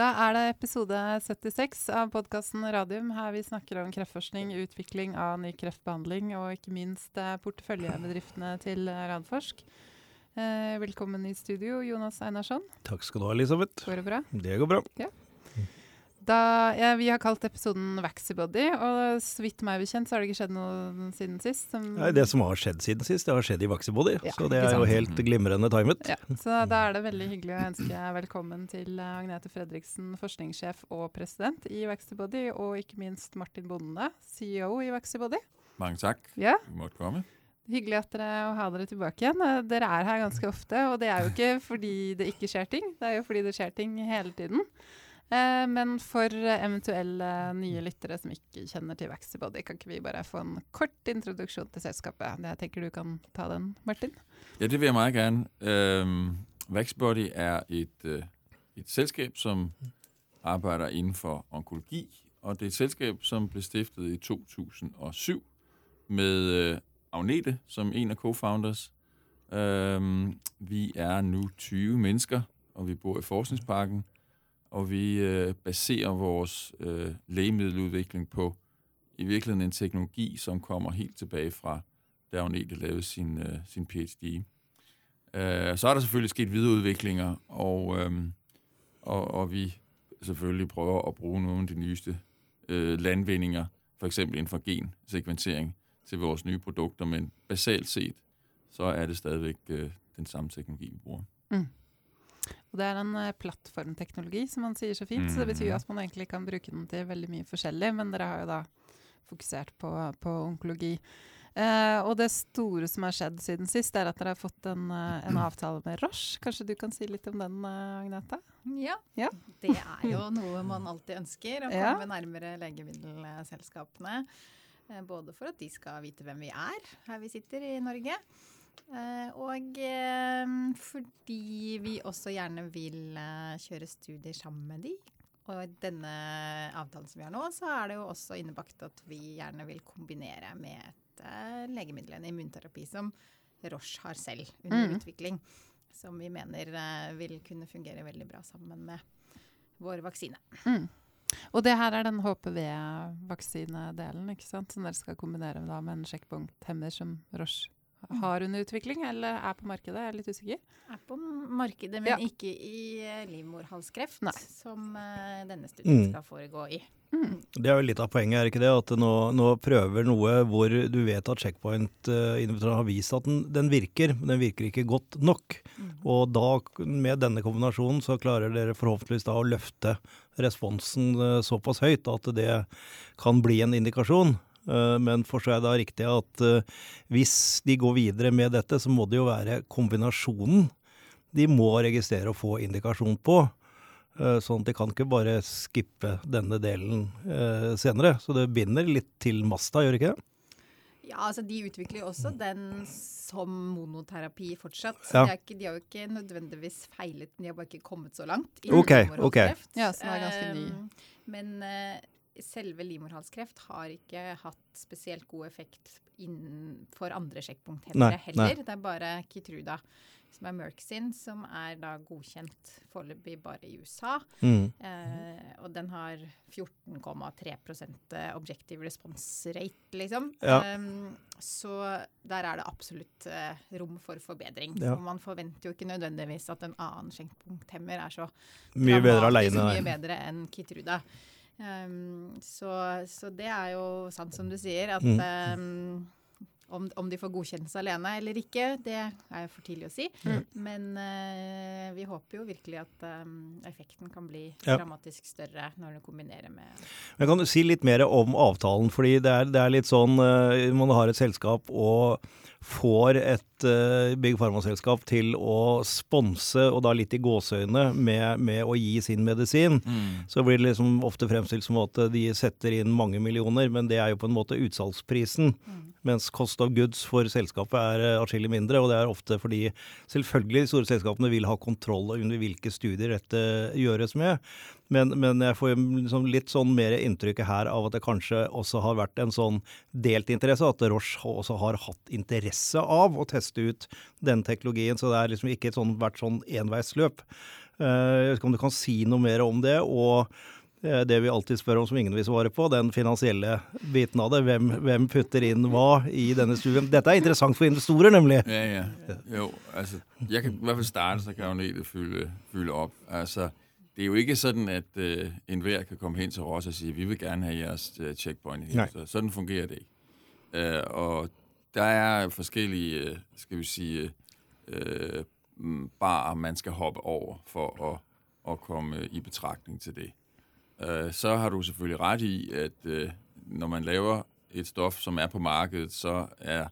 Da er det episode 76 av podkasten Radium, her vi snakker om kreftforskning, utvikling av ny kreftbehandling og ikke minst eh, porteføljebedriftene til Radforsk. Eh, velkommen i studio, Jonas Einarsson. Takk skal du ha, Elisabeth. Går det bra? Det går bra. Ja. Da, ja, vi har kalt episoden Vaxybody, og så vidt meg bekjent så har det ikke skjedd noe siden sist. Nei, Det som har skjedd siden sist, det har skjedd i Vaxybody, Ja, så det er jo helt glimrende timet. Ja, så da er det veldig hyggelig å ønske velkommen til eh, Agnete Fredriksen, forskningssjef og president i Vaxybody, og ikke minst Martin Bonde, CEO i Vaxybody. Mange takk. Ja, måtte komme. hyggelig at dere å ha dere tilbake igjen. Eh, Dere er her ganske ofte, og det er jo ikke fordi det ikke skjer ting, det er jo fordi det skjer ting hele tiden. Eh, Men for eh, eventuelle nye lyttere som ikke kjenner til Vaxybody, kan ikke vi bare få en kort introduksjon til selskapet? Jeg tenker du kan ta den, Martin. Ja, det vil jeg meget gerne. Øhm, Vaxbody er et, øh, et selskab, som arbejder inden for onkologi, og det er et selskab, som ble stiftet i 2007 med øh, Agnete som en av co-founders. Vi er nå 20 mennesker, og vi bor i Forskningsparken, og vi øh, baserer vores øh, lægemiddeludvikling på i virkeligheden en teknologi, som kommer helt tilbage fra da Agnete lavede sin, øh, sin PhD. Øh, så er der selvfølgelig sket videreudviklinger, og, øh, og, og vi selvfølgelig prøver at bruge nogle af de nyeste øh, landvindinger, for eksempel inden for gensekventering, til vores nye produkter, men basalt set, så er det stadigvæk øh, den samme teknologi, vi bruger. Og det er en eh, plattformteknologi, som man sier så fint. Så det betyr jo Mhm. at man egentlig kan bruke den til veldig mye forskjellig, men dere har jo da fokusert på, på onkologi. Eh, og det store som har skjedd siden sist, er at dere har fått en, eh, en avtale med Roche. Kanskje du kan si litt om den, eh, Agnete? Ja. Ja. Det er jo noe man alltid ønsker, å Ja. komme nærmere legemiddelselskapene. Både for at de skal vite hvem vi er her vi sitter i Norge, og eh, fordi vi også gjerne vil eh, kjøre studier sammen med de. Og i denne avtalen som vi har nå, så er det jo også innebakt at vi gjerne vil kombinere med et eh, legemiddel, en immunterapi, som Roche har selv under Mm. utvikling. Som vi mener eh, vil kunne fungere veldig bra sammen med vår vaksine. Mm. Og det her er den HPV-vaksinedelen, ikke sant? Som dere skal kombinere da med en sjekkpunkthemmer som Roche har under utvikling, eller er på markedet? Jeg er litt usikker. Er på markedet, men Ja. ikke i eh, livmorhalskreft, Nei. som eh, denne studien Mm. skal foregå i. Mm. Det er jo litt av poenget, er ikke det? At nå, nå prøver noe hvor du vet at checkpoint-inhibitoren har vist at den, den virker, men den virker ikke godt nok. Og da, med denne kombinasjonen, så klarer dere forhåpentligvis da å løfte responsen eh, såpass høyt at det kan bli en indikasjon. Eh, Men forstår jeg da riktig at eh, hvis de går videre med dette, så må det jo være kombinasjonen de må registrere og få indikasjon på. Eh, Sånn at de kan ikke bare skippe denne delen eh, senere. Så det binder litt til masta, gjør det ikke det? Ja, altså De utvikler jo også den som monoterapi fortsatt. Så Ja. de, er ikke, de har jo ikke nødvendigvis feilet, de har bare ikke kommet så langt. i Ok, livmorhalskreft. Ja, så den er ganske ny. Um, Men eh, selve livmorhalskreft har ikke hatt spesielt god effekt innenfor andre sjekkpunkt heller. nei. Det er bare Kitruda som er Merck sin, som er da godkjent foreløpig bare i USA. Mm. Eh, og den har 14,3 objective response rate, liksom. Ja. Um, så der er det absolutt eh, rom for forbedring. Ja. Og man forventer jo ikke nødvendigvis at en annen skjenkpunkthemmer er så Mye bedre mye bedre enn Kitruda. Ehm, så, så det er jo sant som du sier, at Mm. ehm, om, om de får godkjennelse alene eller ikke, det er for tidlig å si. Mm. Men uh, vi håper jo virkelig at um, effekten kan bli Ja. dramatisk større når du kombinerer med Men kan du si litt mer om avtalen? Fordi det er, det er litt sånn uh, Man har et selskap og får et uh, Big Pharma-selskap til å sponse, og da litt i gåseøyne, med, med å gi sin medisin. Mm. Så blir det liksom ofte fremstilt som at de setter inn mange millioner, men det er jo på en måte utsalgsprisen. Mens cost of goods for selskapet er eh, atskillig mindre, og det er ofte fordi selvfølgelig de store selskapene vil ha kontroll under hvilke studier dette gjøres med. Men, men jeg får liksom litt sånn mer inntrykk her av at det kanskje også har vært en sånn delt interesse, at Roche også har hatt interesse av å teste ut den teknologien. Så det har liksom ikke sånn, vært sånn enveisløp. Jeg vet ikke om du kan si noe mer om det. og Eh, det vi alltid spør om som ingen vil svare på, den finansielle biten av det. Hvem, hvem, putter inn hva i denne studien? Dette er interessant for investorer, nemlig. Ja, ja. Jo, altså, jeg kan i hvert fall starte, så kan Agnete fylle, fylle opp. Altså, det er jo ikke sånn at uh, enhver kan komme hen til oss og si vi vil gjerne ha deres uh, checkpoint. Så, sånn fungerer det ikke. Uh, og der er forskjellige, skal vi si, uh, barer man skal hoppe over for å, å komme i betraktning til det. Øh, så har du selvfølgelig ret i, at øh, når man laver et stof, som er på markedet, så er,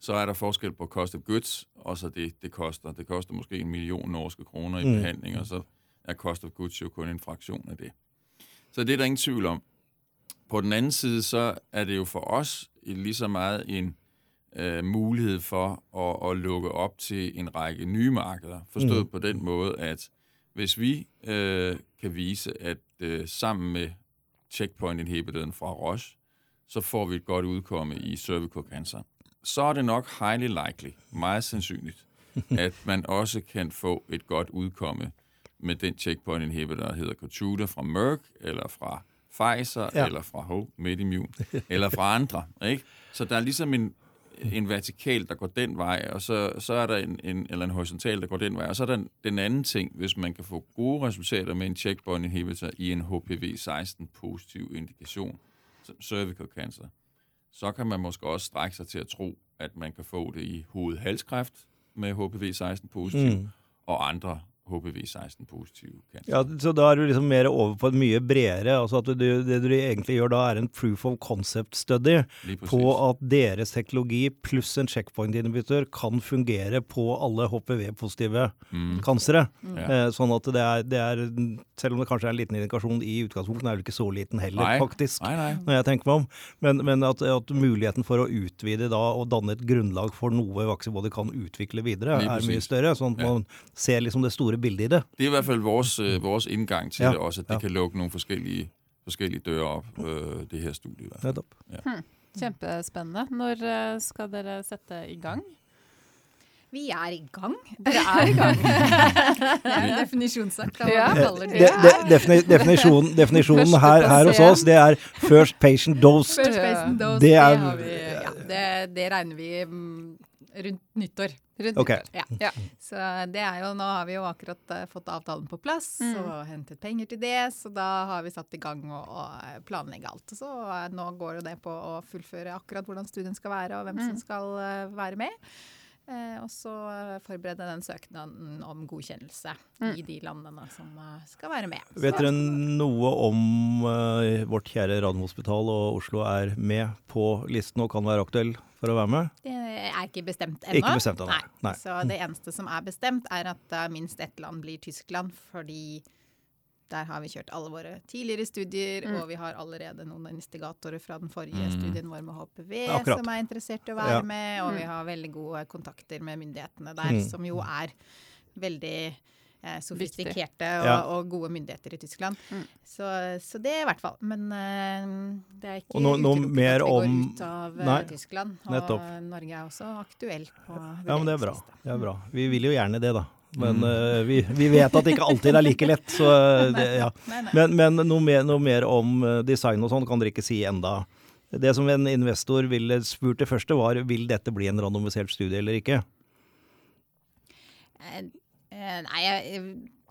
så er der forskel på cost of goods, og så det, det koster. Det koster måske en million norske kroner i mm. behandling, og så er cost of goods jo kun en fraktion af det. Så det er der ingen tvivl om. På den anden side, så er det jo for os lige så meget en øh, mulighed for at, at lukke op til en række nye markeder. Forstået mm. på den måde, at hvis vi øh, kan vise, at øh, sammen med checkpoint inhibitoren fra Roche, så får vi et godt udkomme i cervical cancer. Så er det nok highly likely, meget sandsynligt, at man også kan få et godt udkomme med den checkpoint inhibitor, der hedder Keytruda fra Merck, eller fra Pfizer, ja. eller fra Ho, MedImmune, eller fra andre. Ikke? Så der er ligesom en, en vertikal, der går den vej, og så, så er der en, en, eller en horisontal, der går den vej. Og så er der den, den anden ting, hvis man kan få gode resultater med en checkpoint inhibitor i en HPV-16 positiv indikation, som cervical cancer, så kan man måske også strække sig til at tro, at man kan få det i hovedhalskræft med HPV-16 positiv, mm. og andre HPV-16-positiv cancer. Ja, så da er du liksom mer over på et mye bredere altså at du, Det du egentlig gjør da, er en proof of concept study på at deres teknologi pluss en checkpoint inhibitor kan fungere på alle HPV-positive mm. kansere. Mm. Eh, sånn at det er, det er, Selv om det kanskje er en liten indikasjon i utgangspunktet, er det ikke så liten heller, nei. faktisk. Nei, nei. Når jeg tenker meg om. Men, men at, at, muligheten for å utvide da og danne et grunnlag for noe Vaxibody kan utvikle videre, er mye større. Sånn at man ser liksom det store store bildet i det. Det er i hvert fall vores, øh, vores inngang til ja. det også, at det ja. kan lukke noen forskjellige, forskjellige dører opp, øh, det her studiet. Ja. Hmm. Kjempespennende. Når øh, skal dere sette i gang? Vi er i gang. Dere er i gang. det er en definisjonssak. Ja. De, de, defini, definisjonen her, her, hos oss, det er first patient dose. First patient dose, det, er, det, vi, ja, det, det regner vi mm, rundt nyttår. Rundt okay. nyttår. Ja. ja. Så det er jo, nå har vi jo akkurat uh, fått avtalen på plass mm. og hentet penger til det, så da har vi satt i gang og, og planlegge alt. Så uh, nå går jo det på å fullføre akkurat hvordan studien skal være og hvem mm. som skal uh, være med. Eh, og så forberede den søknaden om godkjennelse mm. i de landene som uh, skal være med. Så Vet dere noe om uh, vårt kjære Radiumhospital og Oslo er med på listen og kan være aktuell for å være med? Det er ikke bestemt ennå. Ikke bestemt ennå. Nei. Nei. Så det eneste som er bestemt, er at minst ett land blir Tyskland, fordi der har vi kjørt alle våre tidligere studier, mm. og vi har allerede noen instigatorer fra den forrige mm. studien vår med HPV Akkurat. som er interessert i å være ja. med, og mm. vi har veldig gode kontakter med myndighetene der, mm. som jo er veldig eh, sofistikerte og, ja. og, gode myndigheter i Tyskland. Mm. Så, så, det i hvert fall. Men eh, det er ikke no, no utelukket at vi går ut av eh, nei, Tyskland. Og nettopp. Norge er også aktuelt på Ja, men det er bra. Det er bra. Vi vil jo gjerne det, da. Men mm. uh, vi, vi, vet at det ikke alltid er like lett. Så, det, ja. Men, men noe, mer, noe, mer, om eh, design og sånn kan dere ikke si enda. Det som en investor ville spurt det første, var vil dette bli en randomisert studie eller ikke? Nei, nei,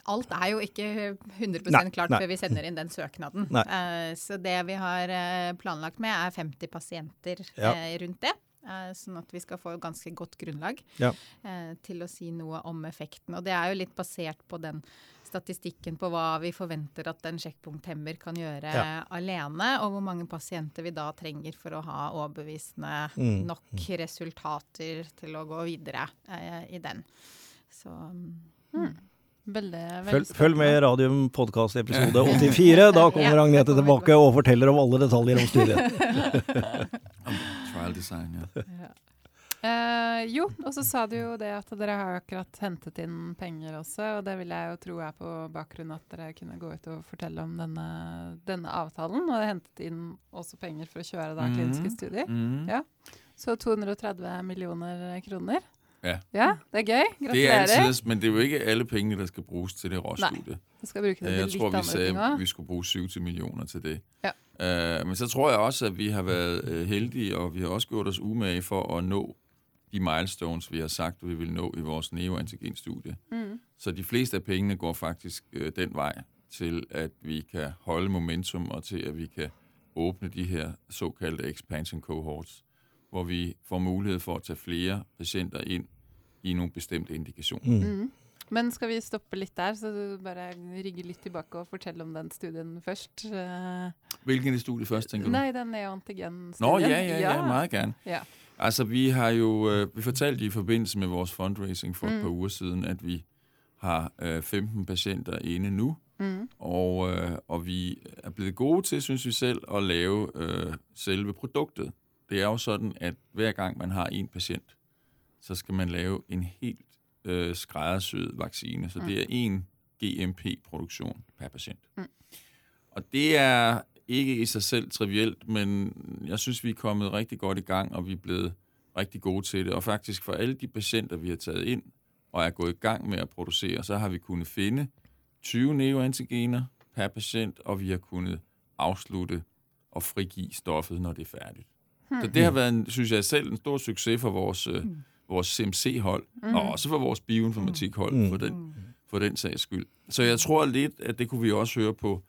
alt er jo ikke 100 nei, klart nei. før vi sender inn den søknaden. Uh, så det vi har planlagt med, er 50 pasienter ja. rundt det. Eh, sånn at vi skal få et ganske godt grunnlag ja. Eh, til å si noe om effekten. Og det er jo litt basert på den statistikken på hva vi forventer at en sjekkpunkthemmer kan gjøre ja. alene, og hvor mange pasienter vi da trenger for å ha overbevisende mm. nok resultater til å gå videre eh, i den. Så mm. Veldig, veldig følg, følg, med i Radium podkast episode 84. Da kommer Agnete tilbake og forteller om alle detaljer om studiet. Trial design, ja. ja. Uh, jo, og så sa du jo det at dere har akkurat hentet inn penger også, og det vil jeg jo tro er på bakgrunn at dere kunne gå ut og fortelle om denne, denne avtalen. Og hentet inn også penger for å kjøre da kliniske mm. studier. Mm. Ja. Så 230 millioner kroner. Ja. Ja, det er gøy. Det er altid, men det er jo ikke alle pengene, der skal bruges til det råstudiet. Øh, Jeg tror, vi sagde, vi skulle bruke 70 millioner til det. Ja. Uh, men så tror jeg også, at vi har været øh, heldige, og vi har også gjort oss umage for at nå de milestones, vi har sagt, vi vil nå i vores neoantigenstudie. Mm. Så de fleste av pengene går faktisk øh, den vej til, at vi kan holde momentum, og til, at vi kan åbne de her såkaldte expansion cohorts, hvor vi får mulighed for at tage flere patienter ind i noen bestemte indikasjoner. Mm. Mm. Men skal vi stoppe litt der, så du bare rygger litt tilbake og forteller om den studien først? Eh, Hvilken studie først, tenker du? Nei, den neoantigen-studien. Nå, ja, ja, ja, meget gerne. Ja. Altså, vi har jo øh, vi fortalte i forbindelse med vores fundraising for et Mm. par uger siden, at vi har øh, 15 pasienter inde nå. Mm. og, øh, og vi er blevet gode til, synes vi selv, å lave øh, selve produktet. Det er jo sånn at hver gang man har en patient, så skal man lave en helt øh, skræddersyet vaccine. Så Mm. det er en GMP-produktion per patient. Mm. Og det er ikke i sig selv trivielt, men jeg synes, vi er kommet rigtig godt i gang, og vi er blevet rigtig gode til det. Og faktisk for alle de patienter, vi har taget ind og er gået i gang med at producere, så har vi kunnet finde 20 neoantigener per patient, og vi har kunnet afslutte og frigive stoffet, når det er færdigt. Hmm. Så det har været, en, synes jeg selv, en stor succes for vores, øh, Mm. Vores CMC-hold, mm. og også for vores bioinformatikhold, Mm. for, den, Mm. for den sags skyld. Så jeg tror lidt, at det kunne vi også høre på,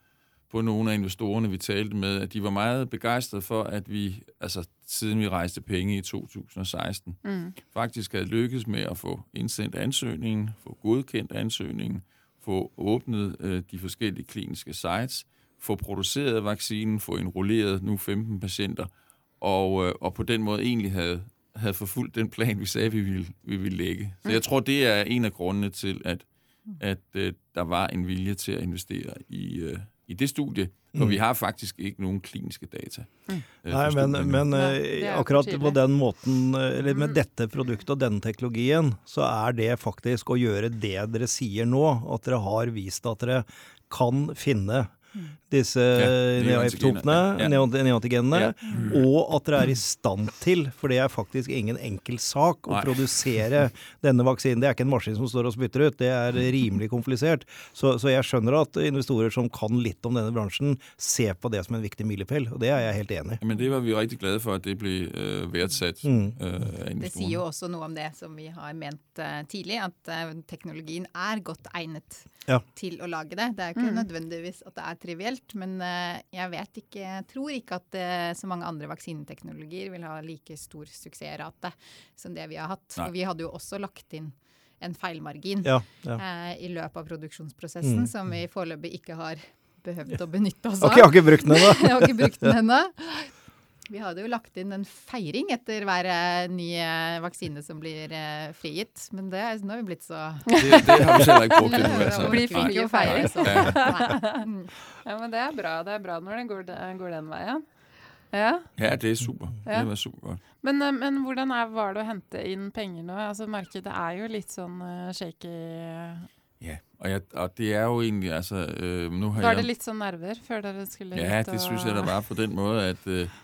på nogle af investorerne, vi talte med, at de var meget begejstrede for, at vi, altså siden vi rejste penge i 2016, Mm. faktisk havde lykkes med at få indsendt ansøgningen, få godkendt ansøgningen, få åbnet øh, de forskellige kliniske sites, få produceret vaccinen, få enrolleret nu 15 patienter, og, øh, og på den måde egentlig havde, havde forfulgt den plan, vi sagde, vi ville, vi ville lægge. Så Mm. jeg tror, det er en af grundene til, at, at øh, der var en vilje til at investere i, øh, i det studie, for Mm. vi har faktisk ikke nogen kliniske data. Mm. øh, Nei, men, men jo akkurat på den måten, eh, eller med Mm. dette produktet og denne teknologien, så er det faktisk å gjøre det dere sier nå, at dere har vist at dere kan finne disse neoepitopene, ja. neoantigenene, Ja. og at dere er i stand til, for det er faktisk ingen enkel sak å Nei. produsere denne vaksinen. Det er ikke en maskin som står og spytter ut, det er rimelig komplisert. Så, så jeg skjønner at investorer som kan litt om denne bransjen, ser på det som en viktig milepæl, og det er jeg helt enig i. Men det var vi rigtig glade for, at det blir uh, værdsat Mm. Uh, Det sier jo også noe om det som vi har ment uh, tidlig, at teknologien er godt egnet Ja. til å lage det. Det er ikke Mm. nødvendigvis at det er trivielt, men eh, jeg vet ikke, jeg tror ikke at eh, så mange andre vaksineteknologier vil ha like stor suksessrate som det vi har hatt. Nei. For vi hadde jo også lagt inn en feilmargin Ja, ja. eh, i løpet av produksjonsprosessen, Mm. som vi foreløpig ikke har behøvd å benytte oss Ok, av. ennå. Jeg har ikke brukt den ennå. Vi hadde jo lagt inn en feiring etter hver eh, ny eh, vaksine som blir eh, frigitt, men det, er- nå har vi blitt så Det, det har vi ikke lagt på Ja, blir orker for å feire, så- Ja. Nei. Ja, men det er bra. Det er bra når det går, går den veien. Ja. Ja, det er super. Ja. Det var super. Men, men hvordan er, var det å hente inn penger nå? Altså Markedet er jo litt sånn uh, shaky. Ja, og, jeg, og det er jo egentlig, altså, øh, nu har Var jeg... det litt sånn nerver før dere skulle Ja, ut det synes jeg, det var på den måten at øh,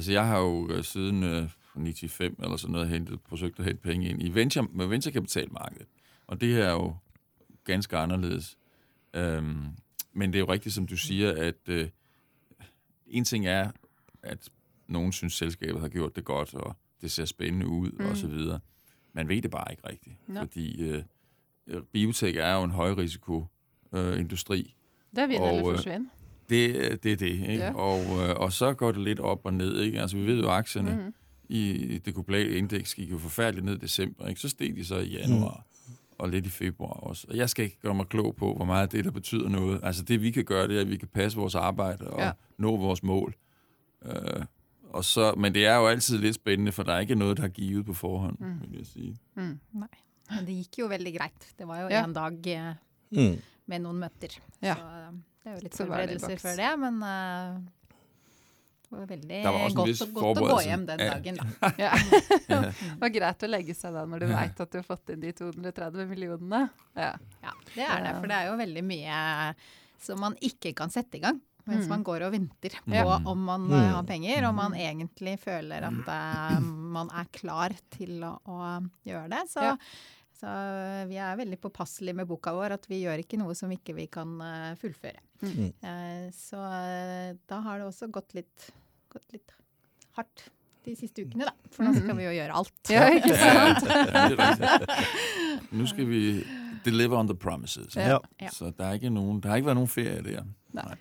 altså, jeg har jo øh, siden øh, 95 eller sådan noget hentet, forsøgt at hente penge ind i venture, med venturekapitalmarkedet. Og det her er jo ganske anderledes. Øhm, men det er jo rigtigt, som du siger, at øh, en ting er, at nogen synes, selskabet har gjort det godt, og det ser spændende ud, Mm. mm. og så videre. Man ved det bare ikke rigtigt. Nå. Fordi øh, øh, biotek er jo en højrisiko øh, industri, Det vil Og, eller øh, forsvinne. Det, det er det, ikke? Ja. Og, øh, og så går det lidt op og ned, ikke? Altså, vi ved jo, at aktierne mm. I det globale indeks gik jo forfærdeligt ned i december, ikke? Så steg de så i januar mm. og lidt i februar også. Og jeg skal ikke gøre mig klog på, hvor meget det, der betyder noget. Altså, det vi kan gøre, det er, at vi kan passe vores arbejde og Ja. nå vores mål. Øh, og så, men det er jo altid lidt spændende, for der er ikke noget, der er givet på forhånd, Mm. vil jeg sige. Mm. Nei. Men det gikk jo veldig greit. Det var jo Ja. en dag eh, Mm. med noen møter. Ja. Så eh, det er jo litt forberedelser før det, men uh, det var veldig det var godt, godt å gå hjem den dagen. Da. Ja. Det var greit å legge seg da når du veit at du har fått inn de 230 millionene. Ja. Ja, det er det. For det er jo veldig mye som man ikke kan sette i gang. mens Mm. man går og venter på om man Mm. eh, har penger, og man egentlig føler at uh, man er klar til å, å gjøre det. Så, Ja. Så vi er veldig påpasselige med boka vår, at vi gjør ikke noe som ikke vi kan eh, fullføre. Mm. Eh, så eh, da har det også gått litt, gått litt hardt de siste ukene, da. For nå skal vi jo gjøre alt. Ja, ikke sant? Nu skal vi deliver on the promises. Ja. Ja. Så det er ikke noen, det har ikke vært noen ferie der. Nei,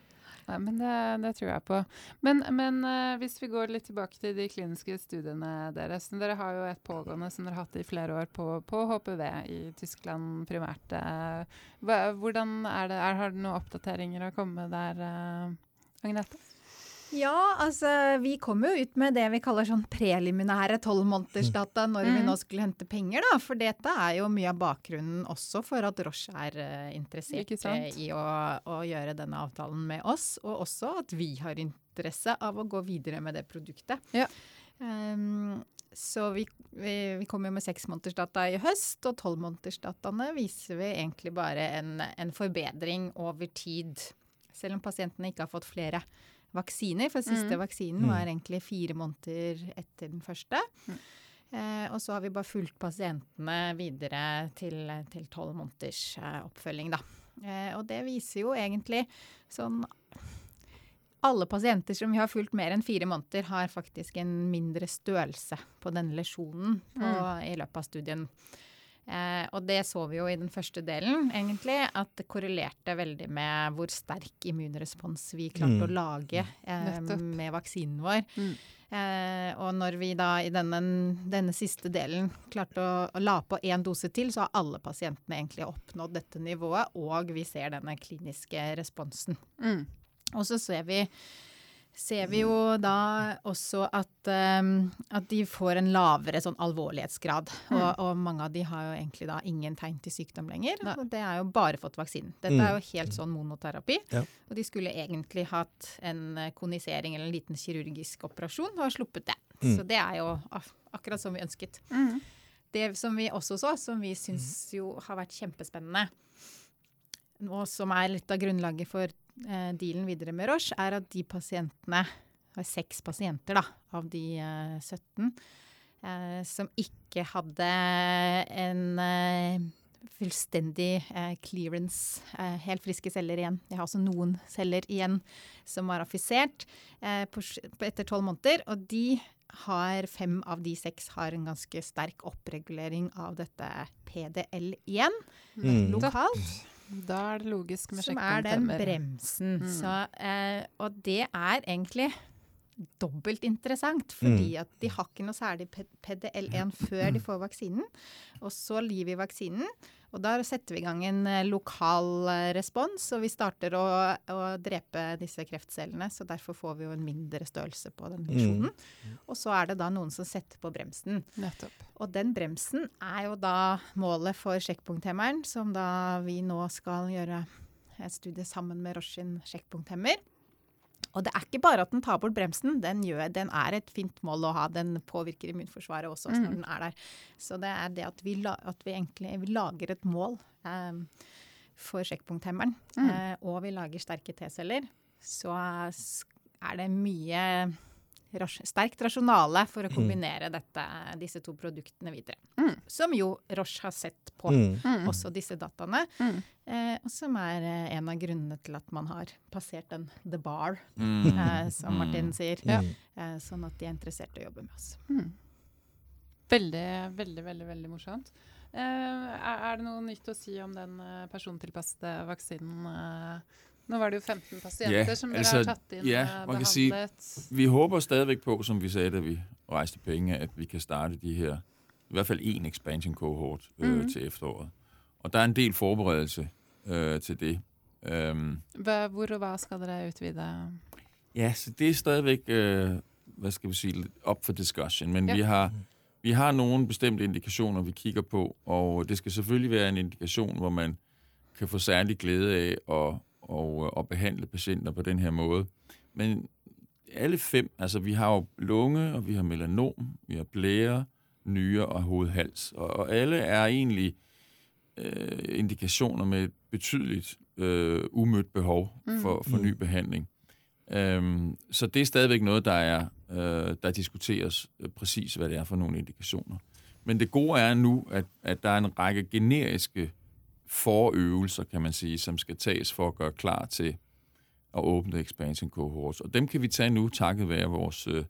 men det, det tror jeg på. Men, men uh, hvis vi går litt tilbake til de kliniske studiene deres. Dere har jo et pågående som dere har hatt i flere år på, på HPV i Tyskland primært. Eh, hva, hvordan er det? Er, har du noen oppdateringer å komme der, uh, Agnete? Ja, altså vi kom jo ut med det vi kaller sånn preliminære tolvmånedersdata når vi Mm. nå skulle hente penger, da. For dette er jo mye av bakgrunnen også for at Roche er eh, interessert eh, i å, å gjøre denne avtalen med oss. Og også at vi har interesse av å gå videre med det produktet. Ja. Um, så vi, vi, vi kom jo med seksmånedersdata i høst, og tolvmånedersdataene viser vi egentlig bare en, en forbedring over tid. Selv om pasientene ikke har fått flere vaksiner, for siste Mm. vaksinen var egentlig fire måneder etter den første. Mm. Eh, og så har vi bare fulgt pasientene videre til tolv måneders eh, oppfølging, da. Eh, og det viser jo egentlig sånn Alle pasienter som vi har fulgt mer enn fire måneder, har faktisk en mindre størrelse på denne lesjonen på, Mm. i løpet av studien. Eh, og det så vi jo i den første delen, egentlig, at det korrelerte veldig med hvor sterk immunrespons vi klarte Mm. å lage eh, med vaksinen vår. Mm. Eh, og når vi da i denne, denne siste delen klarte å, å la på én dose til, så har alle pasientene egentlig oppnådd dette nivået, og vi ser denne kliniske responsen. Mm. Og så ser vi, ser vi jo da også at, um, at de får en lavere sånn alvorlighetsgrad. Og, og mange av de har jo egentlig da ingen tegn til sykdom lenger. Da. Og det er jo bare fått vaksinen. Dette Mm. er jo helt sånn monoterapi. Ja. Og de skulle egentlig hatt en eh, konisering eller en liten kirurgisk operasjon, og har sluppet det. Mm. Så det er jo akkurat som vi ønsket. Mm. Det som vi også så, som vi syns jo har vært kjempespennende, og som er litt av grunnlaget for eh, dealen videre med Roche, er at de pasientene, det var seks pasienter da, av de eh, 17, eh, som ikke hadde en eh, fullstendig eh, clearance, eh, helt friske celler igjen. Jeg har også noen celler igjen som var affisert eh, på, på etter tolv måneder, og de har fem av de seks har en ganske sterk oppregulering av dette PDL1 Mm. lokalt. Da er det logisk med Som er den bremsen. Mm. Så, eh, og det er egentlig dobbelt interessant, fordi Mm. at de har ikke noe særlig P- PDL1 før de får vaksinen. Og så gir vi vaksinen, og da setter vi i gang en eh, lokal eh, respons, og vi starter å, å drepe disse kreftcellene, så derfor får vi jo en mindre størrelse på den lesjonen. Og så er det da noen som setter på bremsen. Nettopp. Og den bremsen er jo da målet for sjekkpunkthemmeren, som da vi nå skal gjøre et studie sammen med Roshin sjekkpunkthemmer. Og det er ikke bare at den tar bort bremsen, den, gjør, den er et fint mål å ha. Den påvirker immunforsvaret også når den er der. Så det er det at vi, at vi egentlig vi lager et mål eh, for sjekkpunkthemmeren, eh, og vi lager sterke T-celler, så er det mye ras sterkt rasjonale for å kombinere dette, disse to produktene videre. Mm. Som jo Roche har sett på, Mm. Mm. også disse dataene. Mm. Eh, og som er eh, en av grunnene til at man har passert den the bar, Mm. eh, som Martin sier. Mm. Eh, sånn at de er interessert i å jobbe med oss. Mm. Veldig, veldig, veldig veldig morsomt. Eh, er, det noe nytt å si om den uh, persontilpassede vaksinen? Eh? nå var det jo 15 pasienter Ja, som dere altså, har tatt inn ja, og behandlet. Si. Vi håper stadigvæk på, som vi sa da vi rejste penger, at vi kan starte de her, i hvert fall en expansion cohort øh, -hmm. til efteråret. Og der er en del forberedelse øh, til det. Um, Hva, hvor og hva skal dere utvide? Ja, så det er stadigvæk, øh, hvad skal vi sige, lidt for discussion. Men Ja. vi, har, vi har noen bestemte indikasjoner vi kikker på, og det skal selvfølgelig være en indikasjon hvor man kan få særlig glede av at, og, og behandle patienter på den her måde. Men alle fem, altså vi har jo lunge, og vi har melanom, vi har blære, nyre og hovedhals. Og, og alle er egentlig øh, indikationer med et betydeligt øh, umødt behov for, for Mm. ny behandling. Øhm, så det er stadigvæk noget, der er øh, der diskuteres øh, præcis, hvad det er for nogle indikationer. Men det gode er nu, at, at der er en række generiske forøvelser, kan man sige, som skal tages for at gøre klar til at åbne expansion cohorts. Og dem kan vi tage nu, takket være vores øh,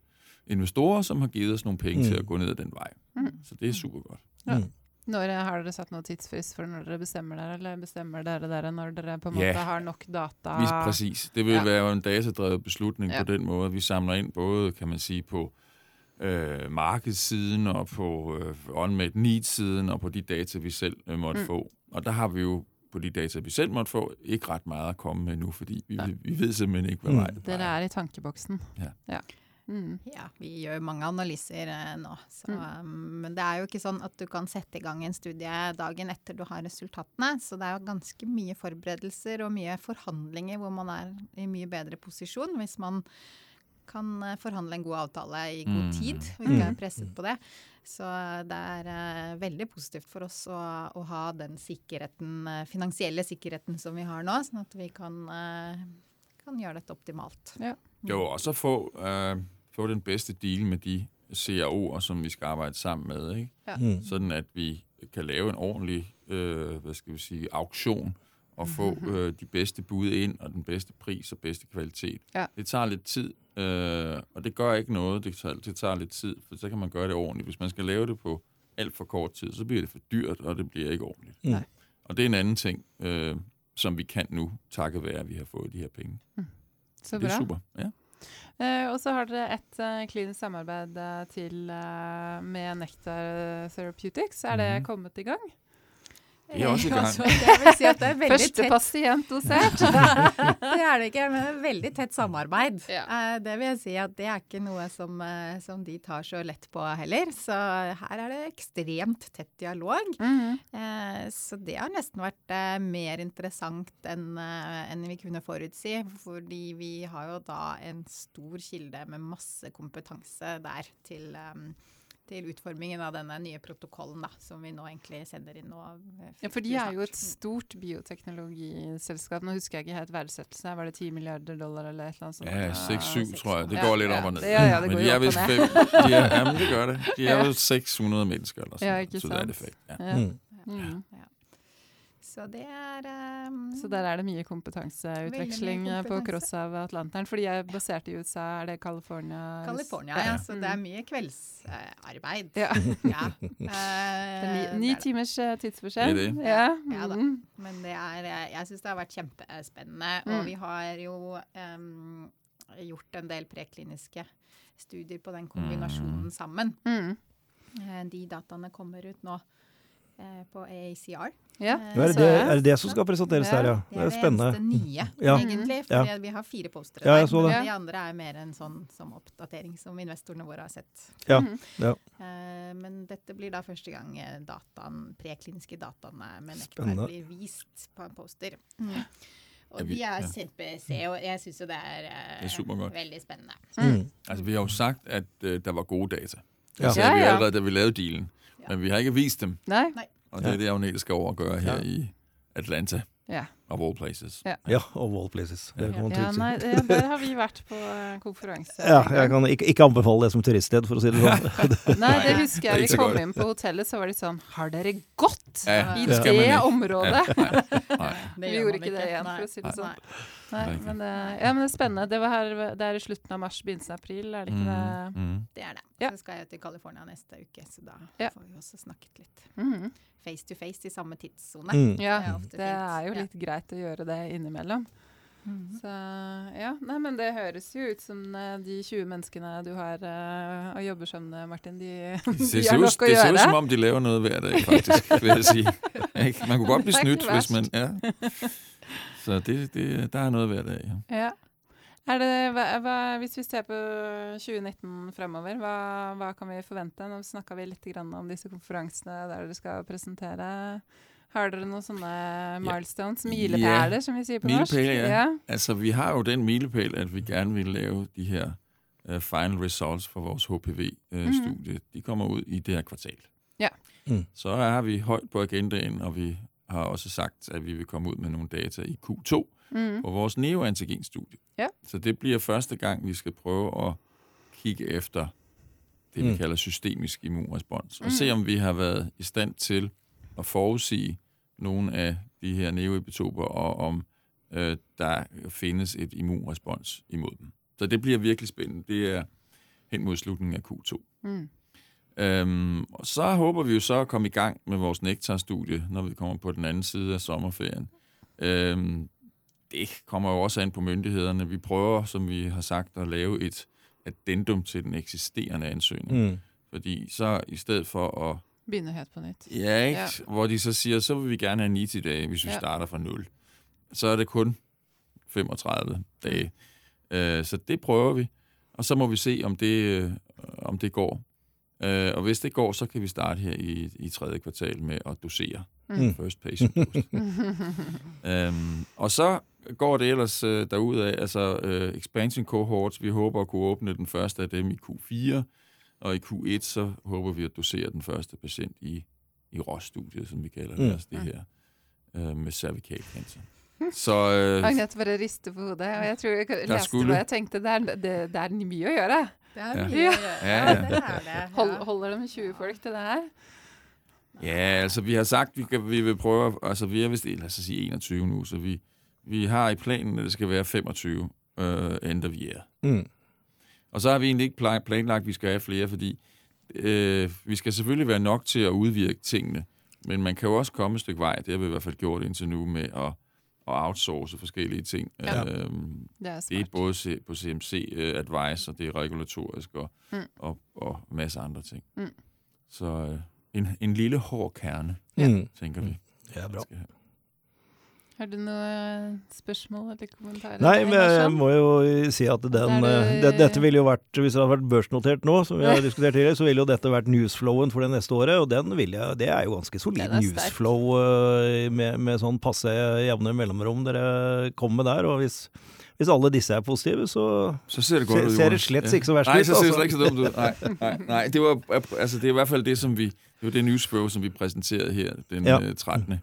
investorer, som har givet os nogle penge mm. til at gå ned ad den vej. Mm. Så det er super godt. Ja. Mm. Når Har dere satt noen tidsfrist for når dere bestemmer dere, eller bestemmer dere dere når dere på en måte yeah. har nok data? Vi, præcis. Det vil Ja. være en datadrevet beslutning Ja. på den måde. Vi samler ind både, kan man sige, på øh, markedssiden og på øh, unmet need-siden og på de data, vi selv øh, måtte mm. få. Og der har vi jo på de data, vi selv måtte få, ikke ret meget at komme med nu, fordi vi, Ja. vi, vi ved simpelthen ikke, hvad Mm. vej det Dere peger. er i tankeboksen. Ja. Mm. Ja, vi gjør mange analyser eh, nå. Så, Mm. um, men det er jo ikke sånn at du kan sette i gang en studie dagen etter du har resultatene. Så det er jo ganske mye forberedelser og mye forhandlinger hvor man er i mye bedre posisjon hvis man kan eh, forhandle en god avtale i god Mm. tid og ikke er Mm. presset på det. Så det er uh, veldig positivt for oss å, å ha den sikkerheten, uh, finansielle sikkerheten som vi har nå, sånn at vi kan, uh, kan gjøre dette optimalt. Jo, og så få, få den beste deal med de CRO'er, som vi skal arbeide sammen med, ikke? Mm. Sånn at vi kan lave en ordentlig, øh, hvad skal vi sige, auktion og få øh, de bedste bud ind og den bedste pris og bedste kvalitet. Ja. Det tager lidt tid, øh, og det gør ikke noget. Det tager, det tager lidt tid, for så kan man gøre det ordentligt. Hvis man skal lave det på alt for kort tid, så bliver det for dyrt, og det bliver ikke ordentligt. Mm. Nej. Og det er en anden ting, øh, som vi kan nu, takket være, at vi har fået de her penge. Så det er super. Ja. Uh, og så har dere et uh, klinisk samarbeid uh, til med Nectar Therapeutics. Er det Mhm. kommet i gang? Også. Altså, jeg vil si at det er veldig Første tett pasient dosert. det er det ikke, men det er veldig tett samarbeid. Ja. Eh, Det vil jeg si at det er ikke noe som, eh, som de tar så lett på heller. Så her er det ekstremt tett dialog. Mm -hmm. Så det har nesten vært mer interessant enn enn vi kunne forutsi. Fordi vi har jo da en stor kilde med masse kompetanse der til til utformingen av denne nye protokollen da, som vi nå egentlig sender inn eh, Ja, for de er jo et stort bioteknologiselskap. Nå husker jeg ikke helt verdsettelse. Var det 10 milliarder dollar eller et eller annet sånt? Ja, 6-7 tror jeg. Det går litt opp og ned. ja, ja, det Men går de jo er visst de er, jamen, det gør det. De er vel 600 mennesker eller sådan Ja, ikke sant? så det er det fake. Ja. Ja. Mm. Mm. Ja. Så det er um, Så der er det mye kompetanseutveksling mye kompetanse. på cross av Atlanteren. For de er basert i USA, er det California? California, Ja. ja. Så det er Mm. mye kveldsarbeid. Ja. ja. Eh, er ni, ni det er det. timers eh, tidsforskjell. Ja. Ja da. mm. Men det er, eh, jeg syns det har vært kjempespennende. Mm. Og vi har jo um, gjort en del prekliniske studier på den kombinasjonen sammen. Mm. Eh, De dataene kommer ut nå eh, på AACR. Ja. Eh, er, det, er det det som skal presenteres Ja, der, ja? Det Det er er det eneste nye, Ja. egentlig. Ja. Vi har fire postere Ja, jeg der. så det. De andre er mer en sånn som oppdatering som investorene våre har sett. Ja. Mhm. Ja. Eh, Men dette blir da første gang eh, dataen, prekliniske dataene med nektar blir vist på en poster. Mm. Og de er ja. kjempe-se, og jeg syns jo det er, eh, Det er veldig spennende. Mm. Altså, vi har jo sagt, at uh, det var gode data. Det Ja. Ja, vi allerede, da vi lavede dealen. Ja. Men vi har ikke vist dem, Nej. og det er det, Agnete skal over og gøre her Ja. i Atlanta, Ja. of all places. Ja. Ja, of all places. Det kan man ja nei, der har vi vært på eh, konferanse. Ja, jeg kan ikke, ikke anbefale det som turiststed, for å si det sånn. Nei, det husker er jeg. Vi kom inn på hotellet, så var de sånn Har dere gått Ja, i det det området? Nej. Det Vi gjorde ikke det igjen, for å si det sånn. Nei. Men det, ja, men det er spennende. Det, var her, det er i slutten av mars, begynnelsen av april, er det ikke det? Mm, mm. Det er det. Ja. Så skal jeg til California neste uke, så da Ja. får vi også snakket litt Mm. face to face i samme tidssone. Mm. Ja, Det er det er jo Ja. litt greit å gjøre det innimellom. Mhm. Så ja, nei, men det høres jo ut som eh, de 20 menneskene du har uh, og jobber sammen med, Martin, de, de har nok å gjøre. det ser ut som om, de laver noe hver dag, faktisk, vil jeg si. Man kunne godt bli ikke hvis man... Ja. Så det, det, det er noe hver dag, ja. Ja. Er det, hva, hva, hvis vi ser på 2019 fremover, hva, hva kan vi forvente? Nå snakka vi litt grann om disse konferansene der dere skal presentere. Har dere noen sånne milestones, milepæler, som vi sier på norsk? Milepæler, ja. ja. Altså, vi har jo den milepæl, at vi gerne vil lave de her uh, final results for vores HPV-studie. Uh, De kommer ut i det her kvartal. Ja. Mm. Så er vi høyt på agendaen, og vi har også sagt, at vi vil komme ud med nogle data i Q2 Mm. på vores neoantigenstudie. Ja. Så det bliver første gang, vi skal prøve at kigge efter det, vi Mm. kalder systemisk immunrespons, og Mm. se om vi har været i stand til at forudsige nogle af de her neoepitoper, og om øh, der findes et immunrespons imod dem. Så det bliver virkelig spændende. Det er hen mod slutningen af Q2. Mm. Øhm, og så håber vi jo så at komme i gang med vores nektarstudie, når vi kommer på den anden side af sommerferien. Øhm, det kommer jo også an på myndighederne. Vi prøver, som vi har sagt, at lave et addendum til den eksisterende ansøgning. Mm. Fordi så i stedet for at... Begynner helt på nytt. Ja, ikke? Ja. Hvor de så siger, så vil vi gerne have 90 dage, hvis vi Ja. starter fra 0. Så er det kun 35 dage. Øh, så det prøver vi. Og så må vi se, om det, øh, om det går. Øh, og hvis det går, så kan vi starte her i, i tredje kvartal med at dosere Mm. first patient dose. øhm, og så går det ellers øh, derudad, altså øh, expansion cohorts, vi håber at kunne åbne den første af dem i Q4, og i Q1 så håber vi at dosere den første patient i, i ROS-studiet, som vi kalder det, Mm. altså det her øh, med cervikalcancer. Så øh, Agnete bare rister på hodet, og jeg tror jeg leste skulle- hva jeg tenkte. Det er, det, det er mye å gjøre. Det er Ja. å gjøre. Ja, Ja, ja. det er det. Hold, holder det med 20 folk til det her? Ja, altså vi har sagt, vi, kan, vi vil prøve, altså vi er vist, lad os sige 21 nu, så vi, vi har i planen, at det skal være 25 øh, end of year. Mm. Og så har vi egentlig ikke planlagt, at vi skal have flere, fordi øh, vi skal selvfølgelig være nok til at udvirke tingene, men man kan jo også komme et stykke vej, det har vi i hvert fald gjort indtil nu, med at, at outsource forskellige ting. Ja. Øhm, Det er det er både C- på CMC uh, Advice, og det er regulatorisk, og, Mm. og, og masse andre ting. Mm. Så øh, en, en lille hård kerne, ja. tænker vi. Ja, bra. Har du noen spørsmål eller kommentarer? Nei, men jeg jeg må jo si at den, Er det- eh, dette ville jo vært, Hvis det hadde vært børsnotert nå, som vi har diskutert tidligere, så ville jo dette vært newsflowen for det neste året. Og den vil jeg, det er jo ganske solid newsflow eh, med, med sånn passe jevne mellomrom dere kommer med der. Og hvis, hvis alle disse er positive, så Så ser det godt ser, ser det slett ikke så verst ut. Nei, så ser det altså. ikke så dumt ut. Nei, nei, nei. Det var, altså, det er i hvert fall det, som vi, det var det newsflow som vi presenterte her den Ja. ja. 13.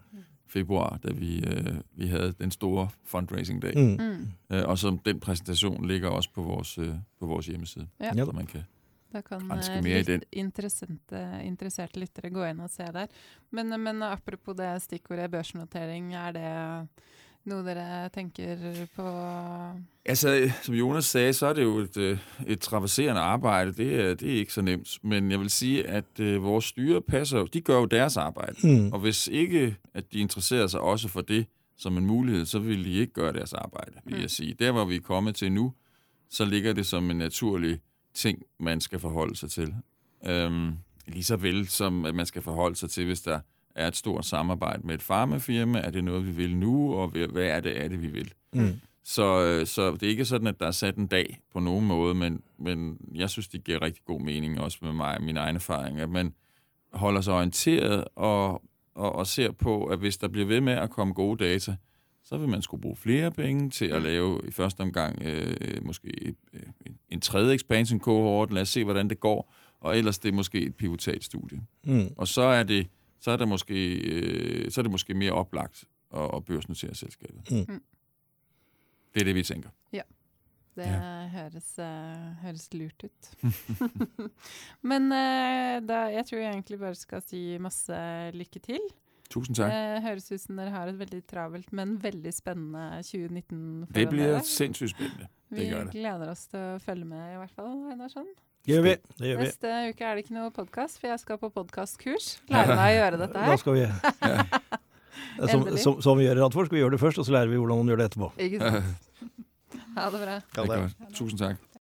februar, da vi, øh, vi havde den store fundraising-dag. Mm. Mm. Øh, og som den præsentation ligger også på vores, øh, på vores hjemmeside, Ja. Så man kan Da kan Ganske mer i litt interesserte lyttere gå inn og se der. Men, men apropos det stikkordet børsnotering, er det noe dere tenker på Altså, som Jonas sa, så er det jo et, øh, et traverserende arbejde. Det er, det er ikke så nemt. Men jeg vil si at øh, vores styre passer, de gjør jo deres arbejde. Mm. Og hvis ikke, at de interesserer seg også for det som en mulighet, så vil de ikke gjøre deres arbejde, vil Mm. jeg si. Der, hvor vi er kommet til nå, så ligger det som en naturlig ting, man skal forholde seg til. Um, lige så vel som, at man skal forholde seg til, hvis der er et stort samarbejde med et farmafirma. Er det noget, vi vil nu, og hvad er det, er det vi vil? Mm. Så, øh, så det er ikke sådan, at der er sat en dag på nogen måde, men, men jeg synes, det giver rigtig god mening, også med mig min egen erfaring, at man holder sig orienteret og, og, og ser på, at hvis der bliver ved med at komme gode data, så vil man skulle bruge flere penge til at lave i første omgang øh, måske øh, en tredje expansion cohort. Lad os se, hvordan det går. Og ellers det er måske et pivotalt studie. Mm. Og så er det, så er det, måske, øh, så er det måske mere oplagt at, at børsnotere selskabet. Mm. Mm. Det er det, vi tænker. Det Ja. høres, uh, høres lurt ut. Men uh, da, jeg tror jeg egentlig bare skal si masse lykke til. Tusind tak. Det høres ut som dere har et veldig travelt, men veldig spennende 2019 Det foran bliver dere. sindssygt spændende. Vi gør det. gleder oss til å følge med, i hvert fall. Einarsson. Det gjør vi. Det gjør vi. Neste uke er det ikke noe podkast, for jeg skal på podkastkurs. Lære meg å gjøre dette Da skal vi som, som, som vi gjør i Radforsk, vi gjøre det først, og så lærer vi hvordan man gjør det etterpå. Ikke sant? Ha det bra. Det er godt. Tusind tak.